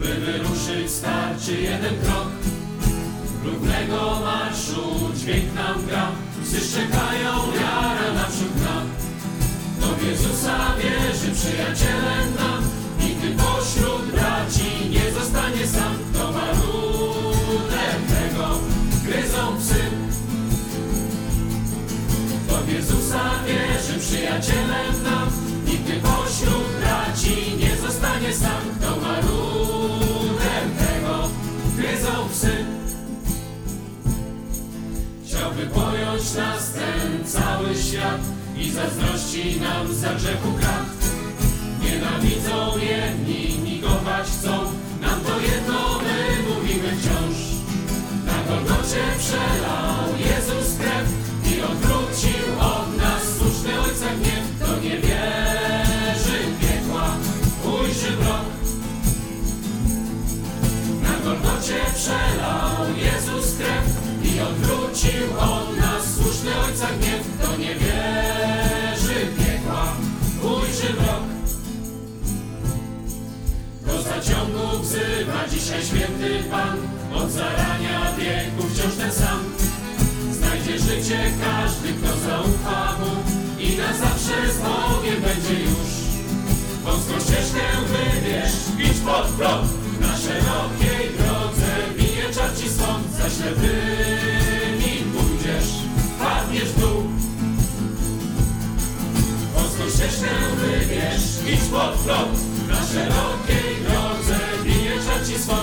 by wyruszyć starczy jeden krok. Równego marszu dźwięk nam gra, wszyscy czekają, wiara naprzód nam. Do Jezusa wierzy przyjacielem nam, nigdy pośród braci nie zostanie sam. To warunek tego gryzą psy. Do Jezusa wierzy przyjacielem nam, Chciałby pojąć nas ten cały świat i zazdrości nam za grzechu krat. Nienawidzą jedni, nie wierzy piekła, ujrzy mrok. Do zaciągu wzywa dzisiaj święty Pan, od zarania wieku wciąż ten sam. Znajdzie życie każdy, kto zaufa Mu i na zawsze z Bogiem będzie już. Wąską ścieżkę wybierz, idź pod prąd, na szerokiej drodze bije czar ci stąd, za się wybierz, idź pod prąd, na szerokiej drodze bije czarci swą